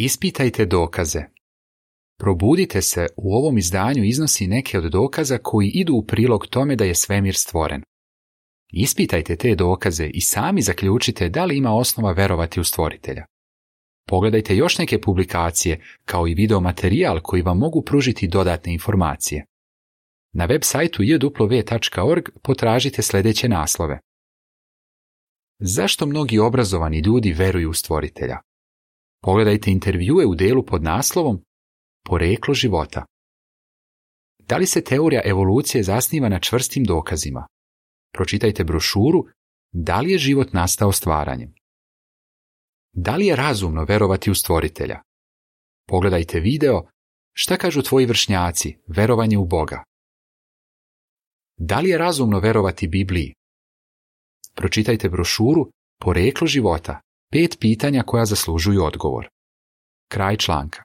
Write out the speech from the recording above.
Ispitajte dokaze. Probudite se u ovom izdanju iznosi neke od dokaza koji idu u prilog tome da je svemir stvoren. Ispitajte te dokaze i sami zaključite da li ima osnova verovati u stvoritelja. Pogledajte još neke publikacije kao i video materijal koji vam mogu pružiti dodatne informacije. Na web sajtu jw.org potražite sljedeće naslove. Zašto mnogi obrazovani ljudi veruju u stvoritelja? Pogledajte intervjue u delu pod naslovom Poreklo života. Da li se teorija evolucije zasniva na čvrstim dokazima? Pročitajte brošuru Da li je život nastao stvaranjem? Da li je razumno verovati u stvoritelja? Pogledajte video Šta kažu tvoji vršnjaci, verovanje u Boga? Da li je razumno verovati Bibliji? Pročitajte brošuru Poreklo života Pet pitanja koja zaslužuju odgovor. Kraj članka.